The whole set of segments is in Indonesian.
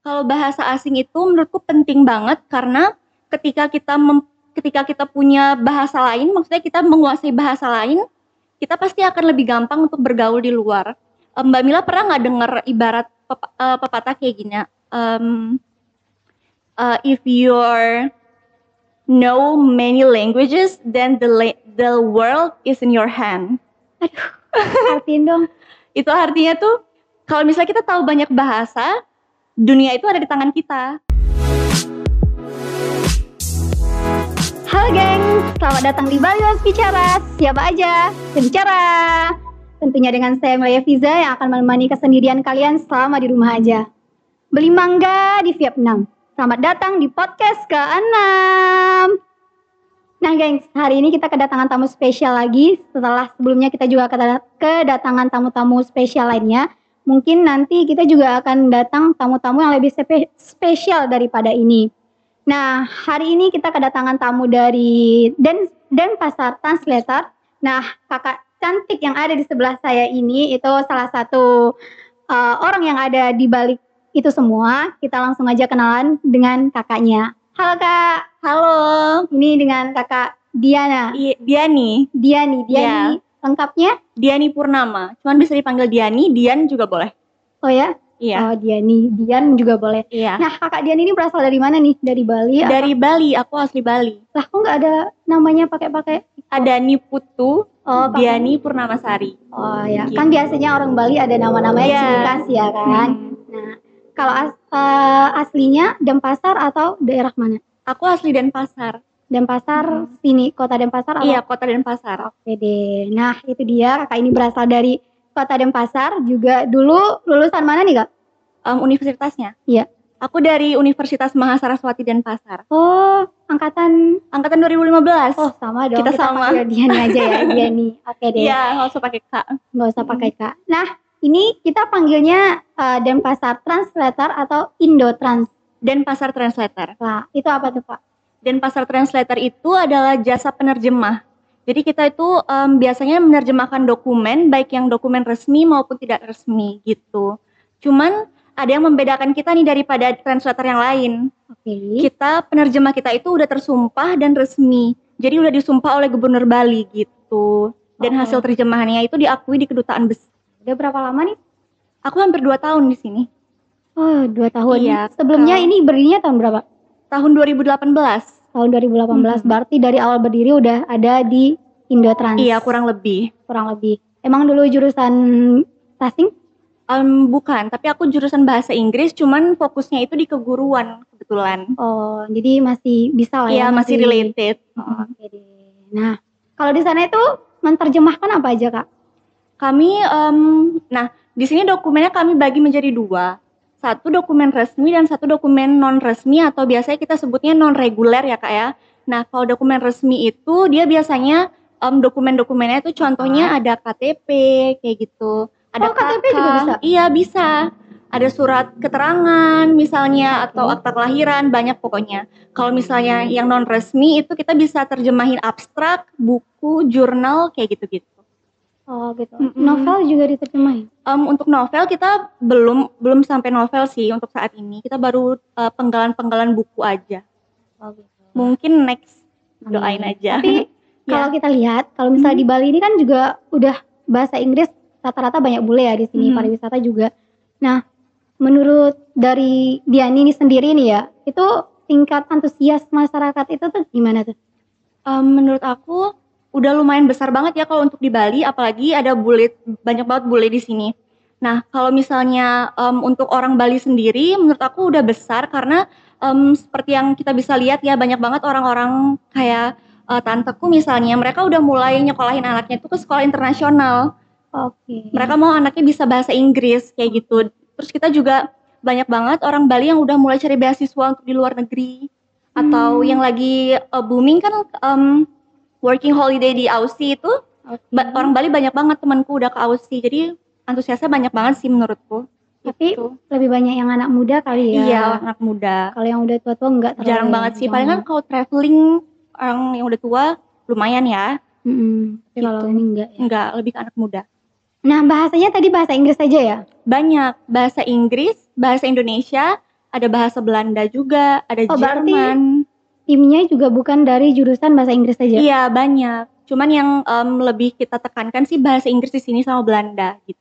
Kalau bahasa asing itu menurutku penting banget karena ketika kita mem, ketika kita punya bahasa lain, maksudnya kita menguasai bahasa lain, kita pasti akan lebih gampang untuk bergaul di luar. Mbak Mila pernah nggak dengar ibarat pep, uh, pepatah kayak gini? Um, uh, if you're know many languages, then the the world is in your hand. Aduh, artiin dong. itu artinya tuh kalau misalnya kita tahu banyak bahasa, dunia itu ada di tangan kita. Halo geng, selamat datang di Bali Mas Bicara. Siapa aja? Bicara. Tentunya dengan saya Maya Fiza yang akan menemani kesendirian kalian selama di rumah aja. Beli mangga di Vietnam. Selamat datang di podcast ke-6. Nah gengs, hari ini kita kedatangan tamu spesial lagi. Setelah sebelumnya kita juga kedatangan tamu-tamu spesial lainnya mungkin nanti kita juga akan datang tamu-tamu yang lebih spe spesial daripada ini. Nah, hari ini kita kedatangan tamu dari Den Denpasar Translator. Nah, kakak cantik yang ada di sebelah saya ini itu salah satu uh, orang yang ada di balik itu semua. Kita langsung aja kenalan dengan kakaknya. Halo kak. Halo. Ini dengan kakak Diana. I Diani. Diani. Diani. Ya lengkapnya? Diani Purnama. Cuman bisa dipanggil Diani, Dian juga boleh. Oh ya? Iya. Oh Diani, Dian juga boleh. Iya. Nah kakak Dian ini berasal dari mana nih? Dari Bali? Dari apa? Bali, aku asli Bali. Lah kok nggak ada namanya pakai-pakai? Ada Niputu, oh, Diani Purnamasari. Oh ya, gitu. kan biasanya orang Bali ada nama-namanya yeah. khas ya kan. Hmm. Nah kalau as, uh, aslinya Denpasar atau daerah mana? Aku asli Denpasar. Denpasar hmm. sini kota Denpasar iya kota Denpasar. Oke deh. Nah itu dia. Kakak ini berasal dari kota Denpasar. Juga dulu lulusan mana nih kak? Um, universitasnya? Iya. Aku dari Universitas Mahasaraswati Denpasar. Oh angkatan angkatan 2015 oh sama dong. Kita, kita sama. Diani aja ya Diani. Oke deh. Iya nggak usah pakai kak. Nggak usah pakai kak. Nah ini kita panggilnya uh, Denpasar Translator atau Indo Trans Denpasar Translator. Nah itu apa tuh pak dan pasar translator itu adalah jasa penerjemah. Jadi kita itu um, biasanya menerjemahkan dokumen baik yang dokumen resmi maupun tidak resmi gitu. Cuman ada yang membedakan kita nih daripada translator yang lain. Oke. Okay. Kita penerjemah kita itu udah tersumpah dan resmi. Jadi udah disumpah oleh Gubernur Bali gitu. Dan oh. hasil terjemahannya itu diakui di kedutaan besar. Udah berapa lama nih? Aku hampir dua tahun di sini. Oh, dua tahun. Iya. Sebelumnya ini berdirinya tahun berapa? Tahun 2018. Tahun 2018 hmm. berarti dari awal berdiri udah ada di Indotrans. Iya, kurang lebih. Kurang lebih. Emang dulu jurusan tasing? Um, bukan, tapi aku jurusan bahasa Inggris, cuman fokusnya itu di keguruan kebetulan. Oh, jadi masih bisa lah ya? Iya, masih, masih related. Oh, okay Nah, kalau di sana itu menerjemahkan apa aja kak? Kami, um, nah di sini dokumennya kami bagi menjadi dua satu dokumen resmi dan satu dokumen non resmi atau biasanya kita sebutnya non reguler ya kak ya. Nah kalau dokumen resmi itu dia biasanya um, dokumen-dokumennya itu contohnya ada KTP kayak gitu. Ada oh, KTP juga bisa? Iya bisa. Ada surat keterangan misalnya atau akta kelahiran banyak pokoknya. Kalau misalnya yang non resmi itu kita bisa terjemahin abstrak, buku, jurnal kayak gitu-gitu. Oh gitu. Mm -hmm. Novel juga diterjemahin? Um, untuk novel kita belum belum sampai novel sih untuk saat ini. Kita baru uh, penggalan-penggalan buku aja. Oh gitu. Mungkin next doain aja. Tapi ya. kalau kita lihat, kalau misalnya hmm. di Bali ini kan juga udah bahasa Inggris rata-rata banyak bule ya di sini hmm. pariwisata juga. Nah, menurut dari Diani ini sendiri nih ya, itu tingkat antusias masyarakat itu tuh gimana tuh? Um, menurut aku udah lumayan besar banget ya kalau untuk di Bali, apalagi ada bule banyak banget bule di sini. Nah, kalau misalnya um, untuk orang Bali sendiri, menurut aku udah besar karena um, seperti yang kita bisa lihat ya banyak banget orang-orang kayak uh, tanteku misalnya, mereka udah mulai nyekolahin anaknya itu ke sekolah internasional. Oke. Okay. Mereka mau anaknya bisa bahasa Inggris kayak gitu. Terus kita juga banyak banget orang Bali yang udah mulai cari beasiswa untuk di luar negeri atau hmm. yang lagi uh, booming kan um, working holiday di Aussie itu okay. orang Bali banyak banget temanku udah ke Aussie jadi antusiasnya banyak banget sih menurutku tapi gitu. lebih banyak yang anak muda kali ya iya anak muda kalau yang udah tua-tua enggak jarang banget sih paling kan kalau traveling orang yang udah tua lumayan ya mm -hmm. gitu. kalau ini enggak ya enggak lebih ke anak muda nah bahasanya tadi bahasa Inggris aja ya banyak bahasa Inggris bahasa Indonesia ada bahasa Belanda juga, ada Oh, berarti Jerman. Timnya juga bukan dari jurusan bahasa Inggris saja. Iya, banyak. Cuman yang em, lebih kita tekankan sih bahasa Inggris di sini sama Belanda gitu.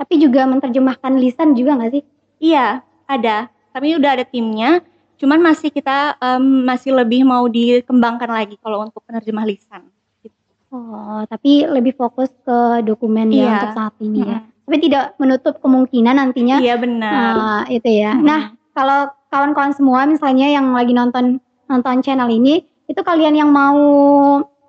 Tapi juga menerjemahkan lisan juga nggak sih? Iya, ada. Kami udah ada timnya. Cuman masih kita em, masih lebih mau dikembangkan lagi kalau untuk penerjemah lisan. Gitu. Oh, tapi lebih fokus ke dokumen ya Iya. untuk saat ini ya. Mm. Tapi tidak menutup kemungkinan nantinya Iya benar. eh, itu ya. Mm. Nah, kalau kawan-kawan semua misalnya yang lagi nonton nonton channel ini, itu kalian yang mau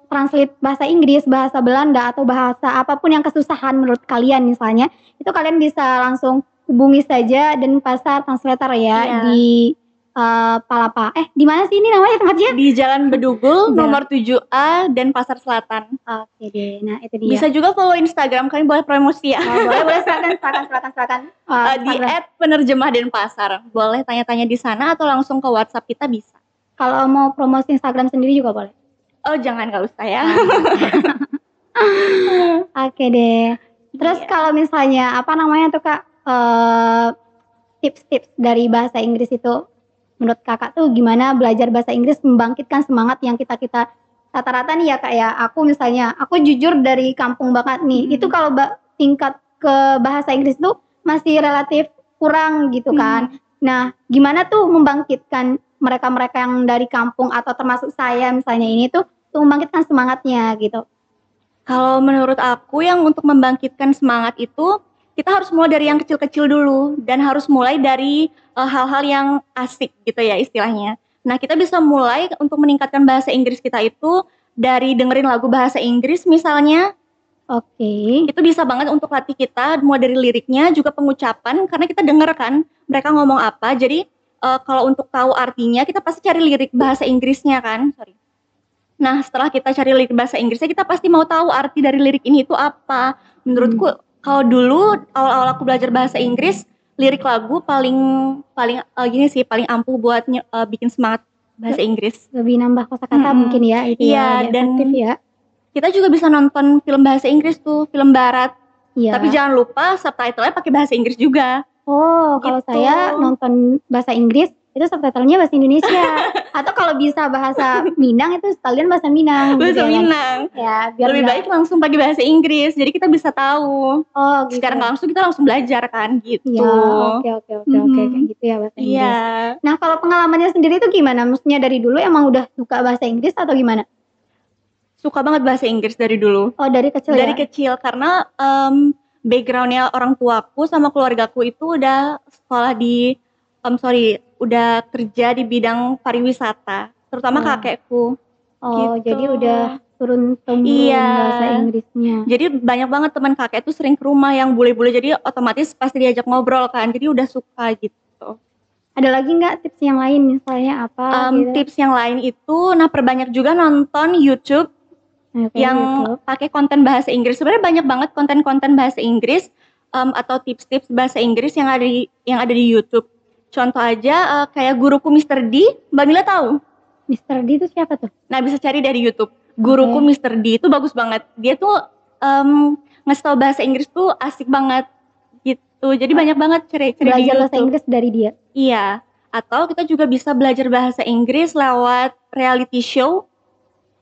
translate bahasa Inggris, bahasa Belanda atau bahasa apa pun yang kesusahan menurut kalian misalnya, itu kalian bisa langsung hubungi saja dan pasar translator ya Iya. di eh, Palapa. Eh, di mana sih ini namanya tempatnya? Di Jalan Bedugul nomor 7A dan Pasar Selatan. Oke deh. Nah, itu dia. Bisa juga follow Instagram kami boleh promosi ya. Oh, boleh boleh silakan silakan silakan silakan. Eh, Eh, di. @penerjemah Denpasar. Boleh tanya-tanya di sana atau langsung ke WhatsApp kita bisa. Kalau mau promosi Instagram sendiri juga boleh. Oh, jangan usah ya. Oke deh. Terus Iya. kalau misalnya apa namanya tuh kak eh, tips-tips dari bahasa Inggris itu menurut kakak tuh gimana belajar bahasa Inggris membangkitkan semangat yang kita kita rata-rata nih ya kak ya aku misalnya aku jujur dari kampung banget nih Hmm. itu kalau tingkat ke bahasa Inggris tuh masih relatif kurang gitu kan Hmm. nah gimana tuh membangkitkan mereka-mereka yang dari kampung atau termasuk saya misalnya ini tuh tuh membangkitkan semangatnya gitu Kalau menurut aku yang untuk membangkitkan semangat itu kita harus mulai dari yang kecil-kecil dulu dan harus mulai dari eh, hal-hal yang asik gitu ya istilahnya. Nah, kita bisa mulai untuk meningkatkan bahasa Inggris kita itu dari dengerin lagu bahasa Inggris misalnya. Oke. Itu bisa banget untuk latih kita mulai dari liriknya juga pengucapan karena kita denger kan mereka ngomong apa. Jadi eh, kalau untuk tahu artinya kita pasti cari lirik bahasa Inggrisnya kan. Sorry. Nah, setelah kita cari lirik bahasa Inggrisnya, kita pasti mau tahu arti dari lirik ini itu apa. Menurutku, kalau dulu awal-awal aku belajar bahasa Inggris, lirik lagu paling paling eh, gini sih, paling ampuh buat eh, bikin semangat bahasa Inggris. lebih nambah kosakata Mm-mm. mungkin ya itu Iya, ya dan- ya Kita juga bisa nonton film bahasa Inggris tuh, film barat. iya Tapi jangan lupa subtitle-nya pakai bahasa Inggris juga. Oh kalau gitu. saya nonton bahasa Inggris itu subtitlenya bahasa Indonesia atau kalau bisa bahasa Minang itu sekalian bahasa Minang gitu Bahasa ya kan? Minang. ya biar Lebih baik langsung pakai bahasa Inggris, jadi kita bisa tahu. oh gitu Sekarang langsung kita langsung belajar kan, gitu. ya oke oke oke oke kayak gitu ya bahasa Inggris Iya. nah kalau pengalamannya sendiri itu gimana maksudnya dari dulu emang udah suka bahasa Inggris atau gimana Suka banget bahasa Inggris dari dulu. oh dari kecil dari ya kecil karena em, backgroundnya orang tuaku sama keluargaku itu udah sekolah di em, sorry udah kerja di bidang pariwisata terutama Oh. kakekku oh gitu. jadi udah turun temurun Iya. bahasa Inggrisnya jadi banyak banget teman kakek tuh sering ke rumah yang bule-bule jadi otomatis pasti diajak ngobrol kan jadi udah suka gitu ada lagi nggak tips yang lain misalnya apa Em, gitu tips yang lain itu nah perbanyak juga nonton YouTube Kayak yang gitu. pakai konten bahasa Inggris. Sebenarnya banyak banget konten-konten bahasa Inggris em, atau tips-tips bahasa Inggris yang ada di yang ada di YouTube. Contoh aja eh, kayak guruku Mr. D, Mbak Mila tahu? Mr. D itu siapa tuh? Nah, bisa cari dari YouTube. Guruku Oke. Mr. D itu bagus banget. Dia tuh em, ngasih tau bahasa Inggris tuh asik banget gitu. Jadi banyak banget cari-cari di Belajar bahasa. Inggris dari dia. Iya. Atau kita juga bisa belajar bahasa Inggris lewat reality show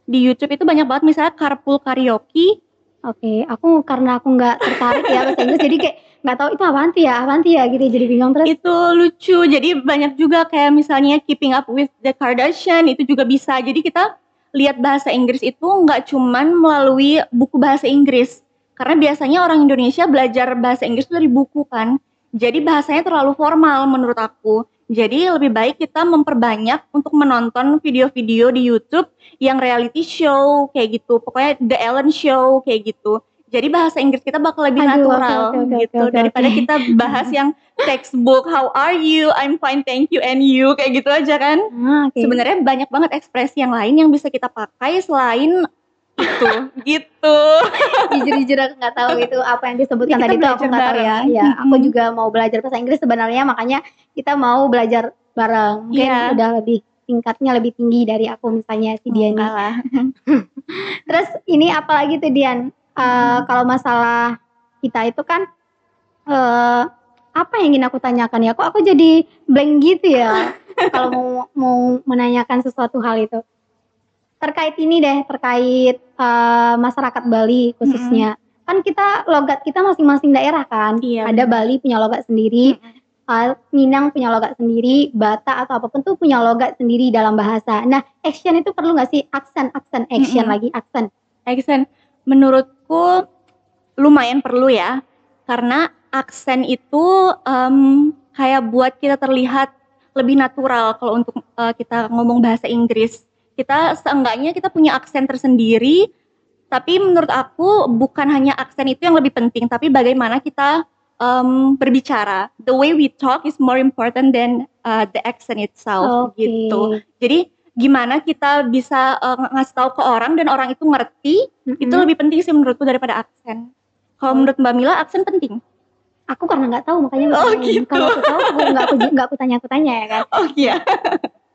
di YouTube itu banyak banget misalnya Carpool Karaoke. Oke, aku karena aku nggak tertarik ya bahasa Inggris, jadi kayak nggak tahu itu apaan sih ya, apaan sih ya gitu, jadi bingung terus. itu lucu jadi banyak juga kayak misalnya keeping up with the Kardashian itu juga bisa. Jadi kita lihat bahasa Inggris itu nggak cuman melalui buku bahasa Inggris. Karena biasanya orang Indonesia belajar bahasa Inggris itu dari buku kan. Jadi bahasanya terlalu formal menurut aku jadi lebih baik kita memperbanyak untuk menonton video-video di YouTube yang reality show kayak gitu. Pokoknya The Ellen Show kayak gitu. Jadi bahasa Inggris kita bakal lebih Aduh, natural oke, oke, gitu. oke, oke, daripada kita bahas yang textbook how are you? I'm fine thank you and you? kayak gitu aja kan. Ah, oke. sebenarnya banyak banget ekspresi yang lain yang bisa kita pakai selain itu gitu jujur-jujur aku nggak tahu itu apa yang disebutkan Ya, kita tadi itu aku nggak tahu ya. Ya, aku Mm-mm. juga mau belajar bahasa Inggris sebenarnya, makanya kita mau belajar bareng. Mungkin Iya. udah lebih tingkatnya lebih tinggi dari aku misalnya si Dian. Lah. Terus ini apalagi tuh Dian? Eh, Kalau masalah kita itu kan eh, apa yang ingin aku tanyakan ya? Kok aku jadi blank gitu ya kalau mau mau menanyakan sesuatu hal itu. Terkait ini deh, terkait uh, masyarakat Bali khususnya. Kan kita logat kita masing-masing daerah kan. Iya, Ada benar. Bali punya logat sendiri, Mm-mm. uh, Minang punya logat sendiri, Batak atau apa pun tuh punya logat sendiri dalam bahasa. Nah, action itu perlu nggak sih aksen, aksen, action Mm-mm. lagi aksen. Aksen menurutku lumayan perlu ya karena aksen itu em, kayak buat kita terlihat lebih natural kalau untuk eh, kita ngomong bahasa Inggris kita seenggaknya kita punya aksen tersendiri tapi menurut aku bukan hanya aksen itu yang lebih penting tapi bagaimana kita em, berbicara the way we talk is more important than uh, the accent itself Oke. gitu jadi gimana kita bisa eh, ngasih tahu ke orang dan orang itu ngerti itu Mm-mm. lebih penting sih menurutku daripada aksen. Kalau menurut Mbak Mila aksen penting. Aku karena nggak tahu makanya Oh, bertanya. gitu. Kalau aku tahu aku nggak aku nggak aku tanya aku tanya ya kan. Oh iya.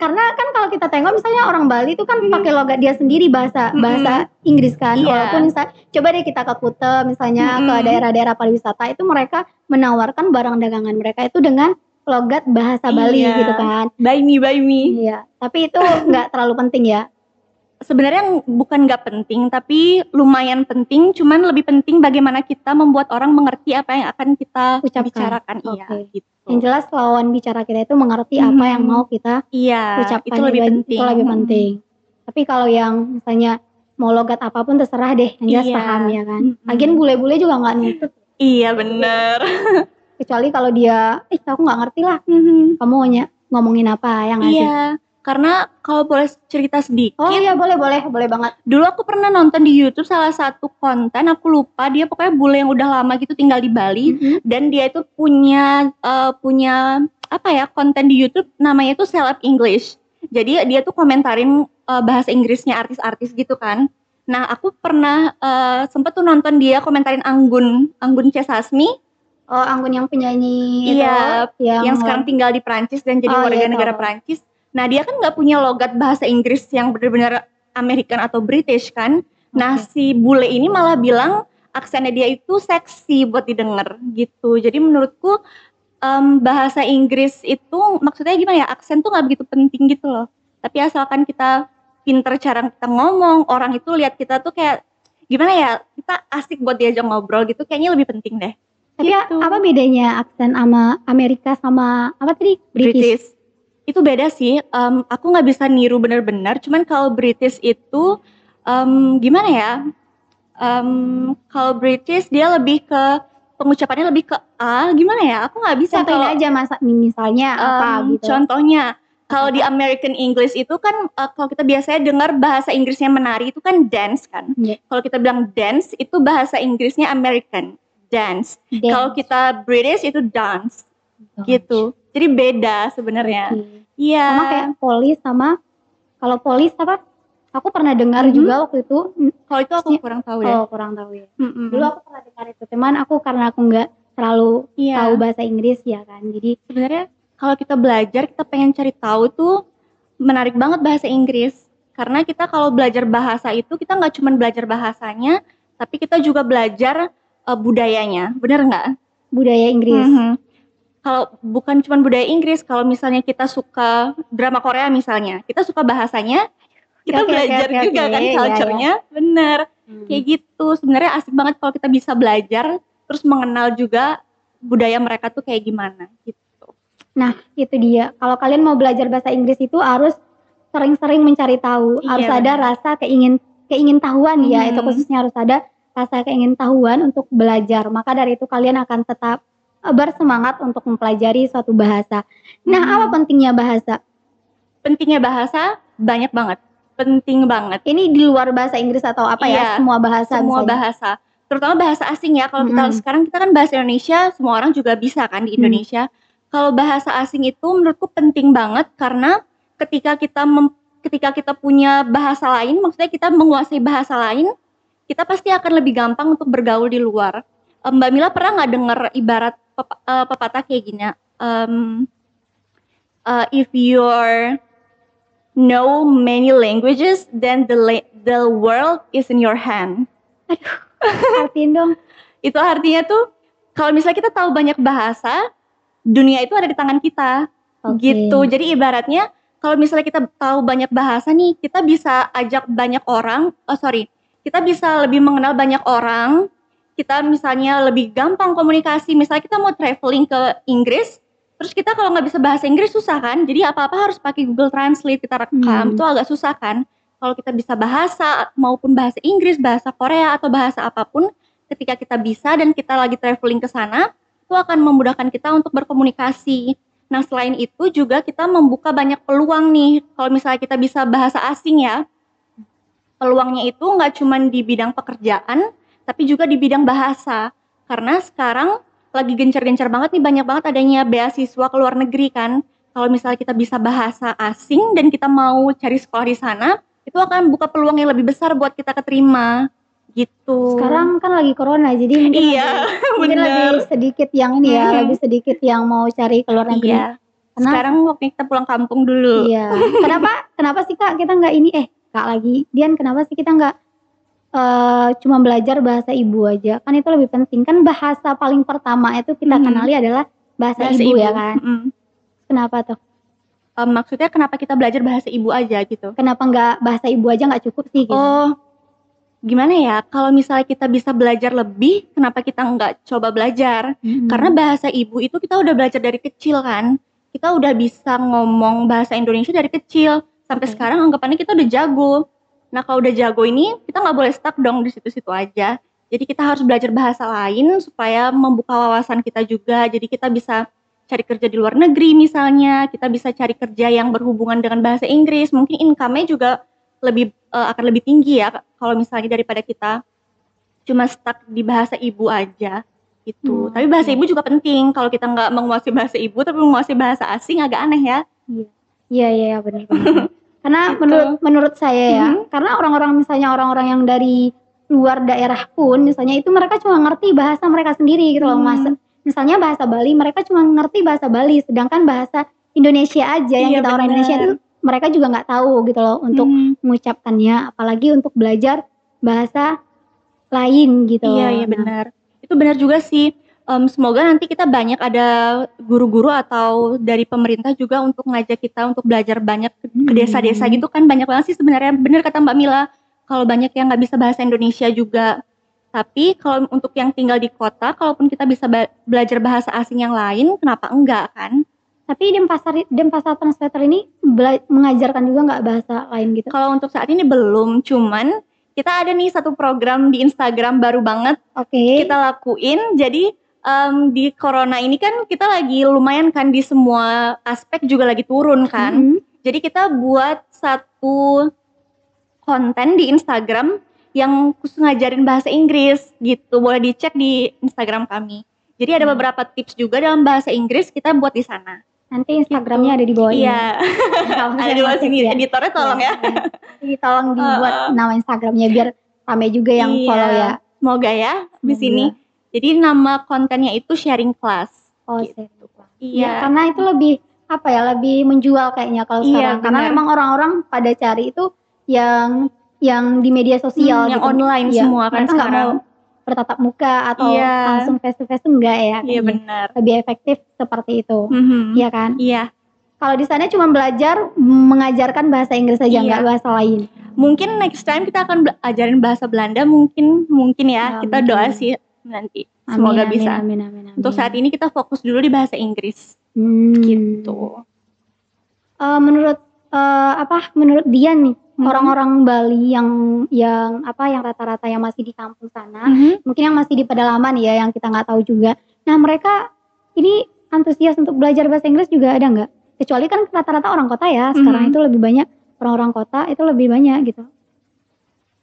Karena kan kalau kita tengok misalnya orang Bali itu kan Hmm. pakai logat dia sendiri bahasa Mm-mm. bahasa Inggris kan. Iya. Walaupun misal, coba deh kita ke Kuta misalnya ke Mm-mm. daerah-daerah pariwisata itu mereka menawarkan barang dagangan mereka itu dengan logat bahasa Bali Iya. gitu kan. Buy me, buy me. Iya. Tapi itu nggak terlalu penting ya. Sebenarnya bukan nggak penting, tapi lumayan penting. Cuman lebih penting bagaimana kita membuat orang mengerti apa yang akan kita Ucapkan. bicarakan. Iya, Oke. gitu. Yang jelas lawan bicara kita itu mengerti apa yang Mhm. mau kita Iya, ucapkan itu lebih itu- penting. Itu lebih Mm. penting. Tapi kalau yang misalnya mau logat apa pun terserah deh, yang jelas Iya. paham ya kan. Lagian bule-bule juga nggak nuntut. Iya bener. Kecuali kalau dia, eh aku nggak ngerti lah, Mhm. kamu ngomongin apa yang nggak sih? Iya, karena kalau boleh cerita sedikit, Oh iya boleh boleh boleh banget. Dulu aku pernah nonton di YouTube salah satu konten, aku lupa dia pokoknya bule yang udah lama gitu tinggal di Bali Mhm. dan dia itu punya eh, punya apa ya konten di YouTube namanya itu Seleb English. Jadi dia tuh komentarin eh, bahasa Inggrisnya artis-artis gitu kan. Nah aku pernah eh, sempet tuh nonton dia komentarin Anggun Anggun C Sasmi Oh Anggun yang penyanyi Iya, itu, yang, yang sekarang tinggal di Prancis dan jadi Oh, warga iya, negara. Prancis. Nah dia kan nggak punya logat bahasa Inggris yang benar-benar American atau British kan. Nah Oke. si bule ini malah bilang aksennya dia itu seksi buat didengar gitu. Jadi menurutku em, bahasa Inggris itu maksudnya gimana ya aksen tuh nggak begitu penting gitu loh. Tapi asalkan kita pinter cara kita ngomong, orang itu lihat kita tuh kayak gimana ya kita asik buat diajak ngobrol gitu kayaknya lebih penting deh. Tapi Gitu. apa bedanya aksen sama Amerika sama apa tadi British? British. Itu beda sih. Em, aku nggak bisa niru bener-bener. Cuman kalau British itu em, gimana ya? Em, kalau British dia lebih ke pengucapannya lebih ke a. Gimana ya? Aku nggak bisa Contohin kalau aja masa misalnya apa em, gitu. Contohnya kalau di American English itu kan eh, kalau kita biasanya dengar bahasa Inggrisnya menari itu kan dance kan. Iya. Kalau kita bilang dance itu bahasa Inggrisnya American dance. Dance. Kalau kita British itu dance gitu. Jadi beda sebenarnya. Iya. Sama kayak polis sama kalau polis apa? Aku pernah dengar Mhm. juga waktu itu. Kalau itu aku kurang tahu ya. Oh kurang tahu ya. Mm-mm. Dulu aku pernah dengar itu, cuman aku karena aku nggak terlalu Iya. tahu bahasa Inggris ya kan. Jadi Sebenarnya kalau kita belajar kita pengen cari tahu tuh menarik banget bahasa Inggris. Karena kita kalau belajar bahasa itu kita nggak cuma belajar bahasanya, tapi kita juga belajar eh, budayanya. Bener nggak? budaya Inggris. Mhm. Kalau bukan cuma budaya Inggris, kalau misalnya kita suka drama Korea misalnya, kita suka bahasanya, kita Oke, oke, belajar oke, juga oke. kan Iya, culture-nya. Bener. Hmm. kayak gitu sebenarnya asik banget kalau kita bisa belajar terus mengenal juga budaya mereka tuh kayak gimana gitu Nah, itu dia. Kalau kalian mau belajar bahasa Inggris itu harus sering-sering mencari tahu, Iya, harus ada rasa keingin keingintahuan ya. Mhm. Itu khususnya harus ada rasa keingintahuan untuk belajar. Maka dari itu kalian akan tetap bersemangat untuk mempelajari suatu bahasa. Nah, Mhm. apa pentingnya bahasa? pentingnya bahasa banyak banget penting banget Ini di luar bahasa Inggris atau apa Iya, ya? Semua bahasa semua misalnya. bahasa terutama bahasa asing ya kalau kita Mhm. sekarang kita kan bahasa Indonesia semua orang juga bisa kan di Hmm. Indonesia kalau bahasa asing itu menurutku penting banget karena ketika kita mem- ketika kita punya bahasa lain maksudnya kita menguasai bahasa lain kita pasti akan lebih gampang untuk bergaul di luar Eh, Mbak Mila pernah nggak dengar ibarat pep- eh, pepatah kayak gini Em, eh, if you're know many languages then the la- the world is in your hand Artiin dong. itu artinya tuh kalau misalnya kita tahu banyak bahasa dunia itu ada di tangan kita Oke. gitu. Jadi ibaratnya kalau misalnya kita tahu banyak bahasa nih, kita bisa ajak banyak orang, oh sorry, kita bisa lebih mengenal banyak orang, kita misalnya lebih gampang komunikasi, misalnya kita mau traveling ke Inggris, terus kita kalau nggak bisa bahasa Inggris susah kan, jadi apa-apa harus pakai Google Translate, kita rekam, Hmm. itu agak susah kan. Kalau kita bisa bahasa, maupun bahasa Inggris, bahasa Korea, atau bahasa apa pun, ketika kita bisa dan kita lagi traveling ke sana, itu akan memudahkan kita untuk berkomunikasi. Nah, selain itu juga kita membuka banyak peluang nih. Kalau misalnya kita bisa bahasa asing ya, peluangnya itu nggak cuma di bidang pekerjaan, tapi juga di bidang bahasa. Karena sekarang lagi gencar-gencar banget nih, banyak banget adanya beasiswa ke luar negeri kan. Kalau misalnya kita bisa bahasa asing dan kita mau cari sekolah di sana, itu akan buka peluang yang lebih besar buat kita keterima. Gitu. Sekarang kan lagi corona, jadi mungkin Iya, lebih, mungkin lebih sedikit yang ini ya, lebih sedikit yang mau cari ke luar negeri. Iya. Karena Sekarang waktunya kita pulang kampung dulu. iya. Kenapa? Kenapa sih kak kita nggak ini? Eh kak lagi, Dian kenapa sih kita nggak eh, cuma belajar bahasa ibu aja? Kan itu lebih penting. Kan bahasa paling pertama itu kita Mhm. kenali adalah bahasa, Bahasa ibu, ya kan. Mm-mm. Kenapa tuh? Em, maksudnya kenapa kita belajar bahasa ibu aja gitu? Kenapa nggak bahasa ibu aja nggak cukup sih? Gitu? Oh, gimana ya? Kalau misalnya kita bisa belajar lebih, kenapa kita nggak coba belajar? Mhm. Karena bahasa ibu itu kita udah belajar dari kecil kan. Kita udah bisa ngomong bahasa Indonesia dari kecil. Sampai Oke. sekarang anggapannya kita udah jago. Nah kalau udah jago ini, kita nggak boleh stuck dong di situ-situ aja. Jadi kita harus belajar bahasa lain supaya membuka wawasan kita juga. Jadi kita bisa cari kerja di luar negeri misalnya. Kita bisa cari kerja yang berhubungan dengan bahasa Inggris. Mungkin income-nya juga lebih eh, akan lebih tinggi ya kalau misalnya daripada kita cuma stuck di bahasa ibu aja gitu. Hmm, Tapi bahasa oke. ibu juga penting. Kalau kita nggak menguasai bahasa ibu tapi menguasai bahasa asing agak aneh ya. Iya iya iya, benar benar. Karena Gitu. menurut menurut saya ya, Mhm. karena orang-orang misalnya orang-orang yang dari luar daerah pun misalnya itu mereka cuma ngerti bahasa mereka sendiri gitu loh Hmm. Mas. Misalnya bahasa Bali, mereka cuma ngerti bahasa Bali, sedangkan bahasa Indonesia aja yang Iya, kita orang benar. Indonesia itu mereka juga nggak tahu gitu loh untuk Hmm. mengucapkannya, apalagi untuk belajar bahasa lain gitu. Iya iya Nah, benar. Itu benar juga sih. Em, semoga nanti kita banyak ada guru-guru atau dari pemerintah juga untuk ngajak kita untuk belajar banyak ke Hmm. desa-desa gitu kan banyak banget sih sebenarnya. Bener kata Mbak Mila. Kalau banyak yang nggak bisa bahasa Indonesia juga. Tapi kalau untuk yang tinggal di kota, kalaupun kita bisa belajar bahasa asing yang lain, kenapa enggak kan? Tapi Denpasar Denpasar Translator ini mengajarkan juga nggak bahasa lain gitu. Kalau untuk saat ini belum, cuman kita ada nih satu program di Instagram baru banget Oke. kita lakuin. Jadi em, di corona ini kan kita lagi lumayan kan di semua aspek juga lagi turun kan. Mhm. Jadi kita buat satu konten di Instagram yang khusus ngajarin bahasa Inggris gitu. Boleh dicek di Instagram kami. Jadi ada Hmm. beberapa tips juga dalam bahasa Inggris kita buat di sana. Nanti Instagramnya ada di bawah ini. Iya. Ada di bawah sini ya. editornya tolong ya. Jadi tolong dibuat Heeh. nama Instagramnya biar rame juga yang Iya. follow ya. Semoga ya di sini. Jadi nama kontennya itu sharing class. Oh, Gitu. serius. Iya. Ya, karena itu lebih apa ya, lebih menjual kayaknya kalau Iya, sekarang. Karena memang orang-orang pada cari itu yang yang di media sosial Hmm, yang gitu. online Iya, semua kan sekarang. mau bertatap muka atau Iya. langsung face to face enggak ya. Iya kayaknya. benar. Lebih efektif seperti itu. Mhm. Iya kan? Iya. Kalau di sana cuma belajar mengajarkan bahasa Inggris saja, Iya. nggak bahasa lain. Mungkin next time kita akan ajarin bahasa Belanda mungkin mungkin ya. Ya, kita doa sih nanti. Amin, Semoga amin, bisa. Amin, amin, amin. Untuk saat ini kita fokus dulu di bahasa Inggris Hmm. gitu. Eh, menurut eh, apa? Menurut dia nih Mhm. orang-orang Bali yang yang apa? Yang rata-rata yang masih di kampung sana, Mhm. mungkin yang masih di pedalaman ya, yang kita nggak tahu juga. Nah mereka ini antusias untuk belajar bahasa Inggris juga ada nggak? Kecuali kan rata-rata orang kota ya. Sekarang Mhm. itu lebih banyak orang-orang kota itu lebih banyak gitu.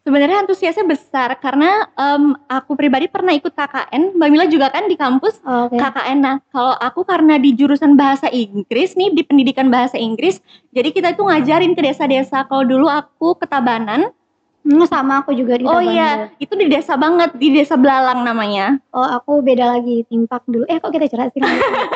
Sebenarnya antusiasnya besar karena em, aku pribadi pernah ikut KKN. Mbak Mila juga kan di kampus Oh, Oke. KKN. Nah, kalau aku karena di jurusan bahasa Inggris nih, di pendidikan bahasa Inggris, jadi kita itu ngajarin ke desa-desa. Kalau dulu aku ke Tabanan, Hmm, sama aku juga di oh iya, itu di desa banget, di desa Belalang namanya. Oh aku beda lagi timpak dulu. Eh kok kita cerita sih?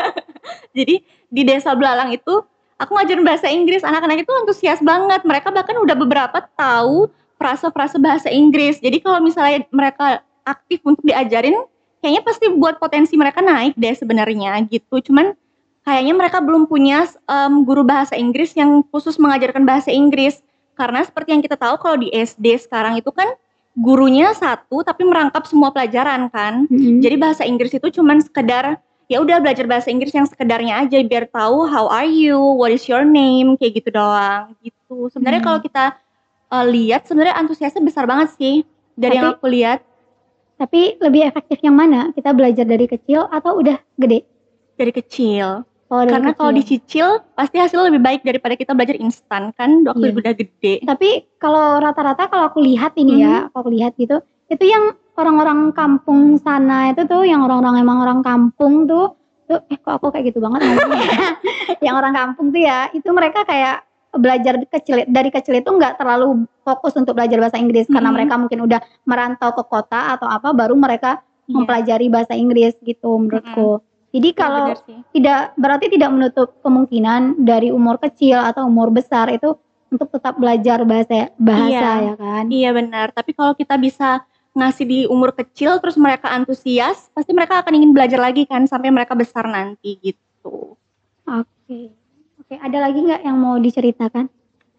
Jadi di desa Belalang itu aku ngajarin bahasa Inggris, anak-anak itu antusias banget. Mereka bahkan udah beberapa tahu frase-frase bahasa Inggris. Jadi kalau misalnya mereka aktif untuk diajarin, kayaknya pasti buat potensi mereka naik deh sebenarnya gitu. Cuman kayaknya mereka belum punya um, guru bahasa Inggris yang khusus mengajarkan bahasa Inggris. Karena seperti yang kita tahu kalau di SD sekarang itu kan gurunya satu tapi merangkap semua pelajaran kan. Mm-mm. Jadi bahasa Inggris itu cuman sekedar ya udah belajar bahasa Inggris yang sekedarnya aja biar tahu how are you, what is your name kayak gitu doang gitu. Sebenarnya Hmm. kalau kita uh, lihat sebenarnya antusiasnya besar banget sih dari yang Tapi- aku lihat Tapi lebih efektif yang mana? Kita belajar dari kecil atau udah gede? dari kecil. Oh, dari Karena kalau dicicil pasti hasilnya lebih baik daripada kita belajar instan kan waktu Iya. udah gede. Tapi kalau rata-rata kalau aku lihat ini Mhm. ya, kalau aku lihat gitu, itu yang orang-orang kampung sana itu tuh, yang orang-orang emang orang kampung tuh, tuh eh kok aku kayak gitu banget yang orang kampung tuh ya, itu mereka kayak belajar kecil dari kecil itu nggak terlalu fokus untuk belajar bahasa Inggris karena Mhm. mereka mungkin udah merantau ke kota atau apa baru mereka Iya. mempelajari bahasa Inggris gitu menurutku. Jadi Iya, kalau sih. tidak berarti tidak menutup kemungkinan dari umur kecil atau umur besar itu untuk tetap belajar bahasa bahasa Iya. ya kan. Iya benar, tapi kalau kita bisa ngasih di umur kecil terus mereka antusias, pasti mereka akan ingin belajar lagi kan sampai mereka besar nanti gitu. Oke. Oke, ada lagi nggak yang mau diceritakan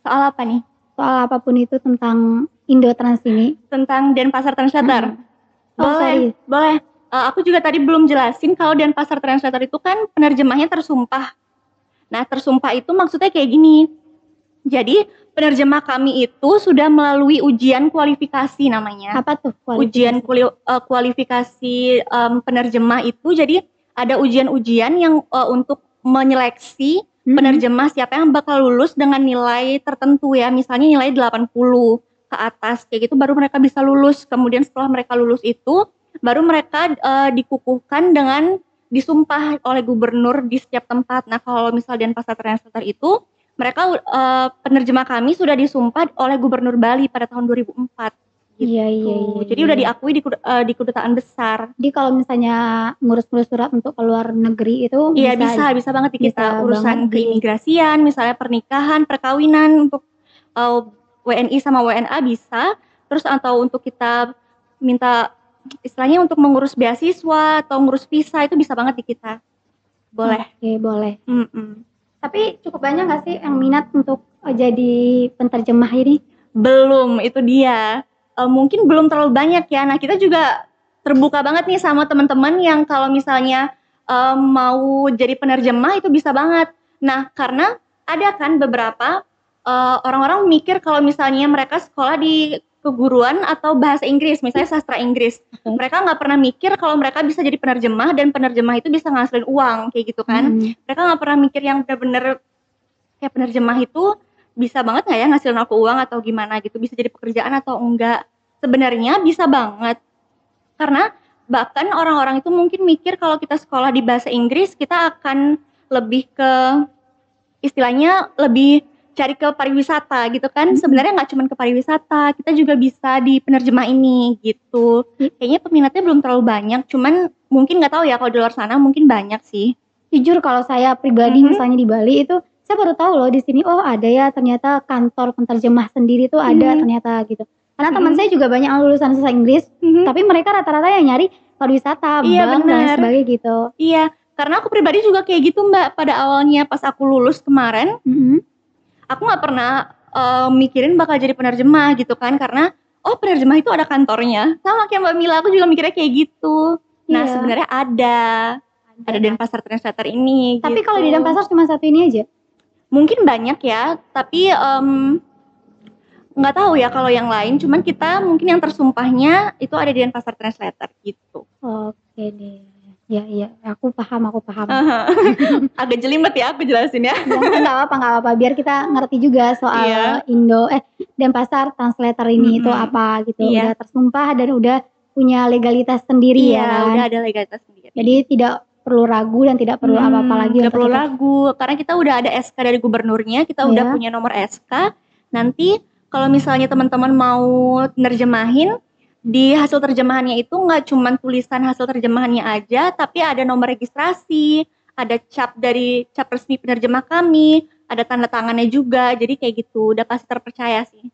Soal apa nih? soal apa pun itu tentang Indo Trans ini? Tentang Denpasar Translator? Hmm. Oh, sorry. boleh, boleh. Eh, aku juga tadi belum jelasin kalau Denpasar Translator itu kan penerjemahnya tersumpah. Nah, tersumpah itu maksudnya kayak gini. Jadi, penerjemah kami itu sudah melalui ujian kualifikasi namanya. Apa tuh? ujian kualifikasi? kuli- eh, kualifikasi em, penerjemah itu jadi ada ujian-ujian yang eh, untuk menyeleksi Mhm. penerjemah siapa yang bakal lulus dengan nilai tertentu ya. Misalnya nilai 80 ke atas kayak gitu baru mereka bisa lulus. Kemudian setelah mereka lulus itu baru mereka eh, dikukuhkan dengan disumpah oleh gubernur di setiap tempat. Nah kalau misal Denpasar Translator itu mereka eh, penerjemah kami sudah disumpah oleh gubernur Bali pada tahun 2004 gitu. Iya, iya, iya, Jadi iya. udah diakui di, eh, di kedutaan besar. Jadi kalau misalnya ngurus-ngurus surat untuk keluar negeri itu Iya bisa, bisa banget di kita bisa urusan banget keimigrasian, misalnya pernikahan, perkawinan untuk eh, WNI sama WNA bisa. Terus atau untuk kita minta istilahnya untuk mengurus beasiswa atau ngurus visa itu bisa banget di kita. Boleh. Oke, boleh. Mm-mm. Tapi cukup banyak nggak sih yang minat untuk eh, jadi penterjemah ini? Belum, itu dia. Eh, mungkin belum terlalu banyak ya. Nah, kita juga terbuka banget nih sama teman-teman yang kalau misalnya eh, mau jadi penerjemah itu bisa banget. Nah, karena ada kan beberapa eh, orang-orang mikir kalau misalnya mereka sekolah di keguruan atau bahasa Inggris, misalnya sastra Inggris. Mereka nggak pernah mikir kalau mereka bisa jadi penerjemah dan penerjemah itu bisa ngasilin uang kayak gitu kan Hmm. mereka nggak pernah mikir yang bener-bener kayak penerjemah itu bisa banget nggak ya ngasilin aku uang atau gimana gitu bisa jadi pekerjaan atau enggak sebenarnya bisa banget karena bahkan orang-orang itu mungkin mikir kalau kita sekolah di bahasa Inggris kita akan lebih ke istilahnya lebih cari ke pariwisata gitu kan Mhm. sebenarnya nggak cuma ke pariwisata kita juga bisa di penerjemah ini gitu Hmm. kayaknya peminatnya belum terlalu banyak cuman mungkin nggak tahu ya kalau di luar sana mungkin banyak sih Jujur kalau saya pribadi Mhm. misalnya di Bali itu saya baru tahu loh di sini oh ada ya ternyata kantor penterjemah sendiri tuh ada Mhm. ternyata gitu. Karena teman Mhm. saya juga banyak yang lulusan bahasa Inggris, tapi mereka rata-rata yang nyari pariwisata, Iya, bank dan sebagainya gitu. Iya, karena aku pribadi juga kayak gitu Mbak. Pada awalnya pas aku lulus kemarin, Mhm. aku nggak pernah eh, mikirin bakal jadi penerjemah gitu kan, karena oh penerjemah itu ada kantornya. Sama kayak Mbak Mila, aku juga mikirnya kayak gitu. Nah Iya. sebenarnya ada, ada Denpasar Translator ini. Tapi gitu. kalau di Denpasar cuma satu ini aja. Mungkin banyak ya, tapi em, nggak tahu ya kalau yang lain. Cuman kita mungkin yang tersumpahnya itu ada di Denpasar Translator gitu. Oke deh. Ya iya, aku paham, aku paham. Agak jelimet ya aku jelasin ya. Ya, nggak apa nggak apa biar kita ngerti juga soal Iya. Indo eh Denpasar translator ini itu Mm-mm. apa gitu Iya. udah tersumpah dan udah punya legalitas sendiri Iya, ya kan udah ada legalitas sendiri. jadi tidak perlu ragu dan tidak perlu Hmm, apa-apa lagi nggak untuk perlu kita- ragu karena kita udah ada SK dari gubernurnya kita udah Iya. punya nomor SK nanti kalau misalnya teman-teman mau nerjemahin di hasil terjemahannya itu nggak cuma tulisan hasil terjemahannya aja tapi ada nomor registrasi ada cap dari cap resmi penerjemah kami ada tanda tangannya juga jadi kayak gitu udah pasti terpercaya sih.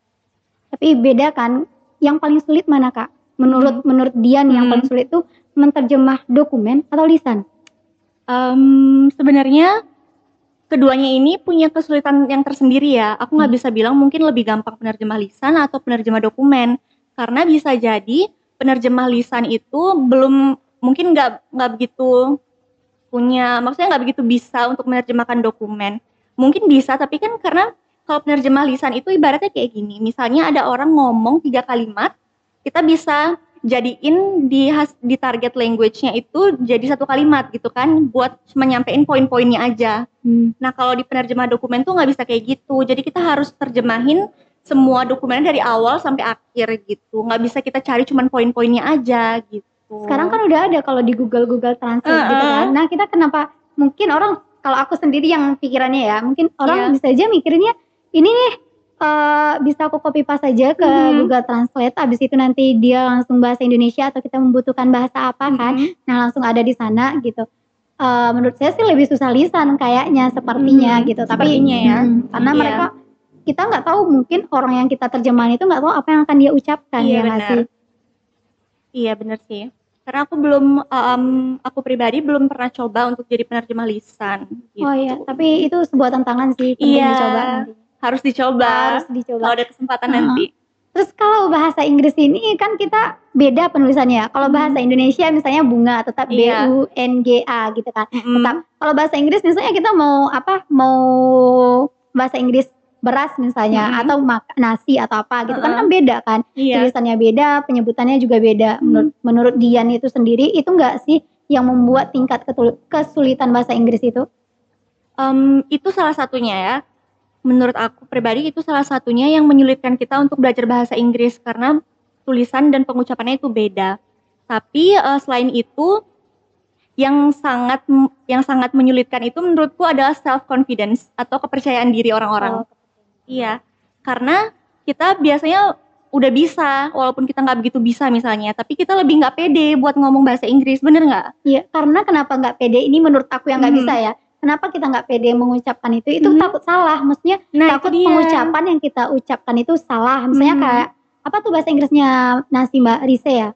Tapi beda kan yang paling sulit mana kak? Menurut menurut Dian yang Hmm. paling sulit tuh menerjemah dokumen atau lisan Mmm, sebenarnya keduanya ini punya kesulitan yang tersendiri ya. Aku nggak Hmm. bisa bilang mungkin lebih gampang penerjemah lisan atau penerjemah dokumen. Karena bisa jadi penerjemah lisan itu belum mungkin nggak nggak begitu punya maksudnya nggak begitu bisa untuk menerjemahkan dokumen. Mungkin bisa, tapi kan karena kalau penerjemah lisan itu ibaratnya kayak gini, misalnya ada orang ngomong 3 kalimat, kita bisa jadiin di has di target language-nya itu jadi satu kalimat gitu kan, buat cuma nyampein poin-poinnya aja. Hmm. Nah, kalau di penerjemah dokumen tuh nggak bisa kayak gitu. Jadi kita harus terjemahin semua dokumennya dari awal sampai akhir gitu. Nggak bisa kita cari cuman poin-poinnya aja gitu. Sekarang kan udah ada kalau di Google Google Translate gitu Heeh. kan. Nah, kita kenapa mungkin orang kalau aku sendiri yang pikirannya ya, mungkin orang Iya. bisa aja mikirnya ini nih eh, bisa aku copy paste aja ke Mhm. Google Translate habis itu nanti dia langsung bahasa Indonesia atau kita membutuhkan bahasa apa kan. Mhm. Nah, langsung ada di sana gitu. Eh, menurut saya sih lebih susah lisan kayaknya sepertinya Hmm, gitu. Tapi sepertinya ya. mm, karena Iya. mereka kita nggak tahu mungkin orang yang kita terjemahin itu nggak tahu apa yang akan dia ucapkan Iya, ya benar. sih? Iya bener sih. Karena aku belum, mmm, aku pribadi belum pernah coba untuk jadi penerjemah lisan gitu. Oh iya, tapi itu sebuah tantangan sih Iya. dicoba nanti. Harus dicoba Harus kalau dicoba. ada kesempatan Heeh. nanti. Terus kalau bahasa Inggris ini kan kita beda penulisannya. Kalau Mhm. bahasa Indonesia misalnya bunga tetap B Iya. U N G A gitu kan. Mhm. Tetap. Kalau bahasa Inggris misalnya kita mau apa? Mau bahasa Inggris beras misalnya Mhm. atau mak nasi atau apa gitu kan Heeh. kan beda kan. Iya. Tulisannya beda, penyebutannya juga beda. Menurut menurut Dian itu sendiri itu enggak sih yang membuat tingkat kesulitan bahasa Inggris itu? Mmm, itu salah satunya ya. Menurut aku pribadi itu salah satunya yang menyulitkan kita untuk belajar bahasa Inggris karena tulisan dan pengucapannya itu beda. Tapi, eee, selain itu yang sangat yang sangat menyulitkan itu menurutku adalah self confidence atau kepercayaan diri orang-orang. Oh. Iya, karena kita biasanya udah bisa walaupun kita nggak begitu bisa misalnya, tapi kita lebih nggak pede buat ngomong bahasa Inggris, bener nggak? Iya, karena kenapa nggak pede ini menurut aku yang nggak Mhm. bisa ya. Kenapa kita nggak pede mengucapkan itu? Itu Mhm. takut salah. Maksudnya Nah, takut pengucapan yang kita ucapkan itu salah. Misalnya Mhm. kayak apa tuh bahasa Inggrisnya nasi Mbak Rise ya?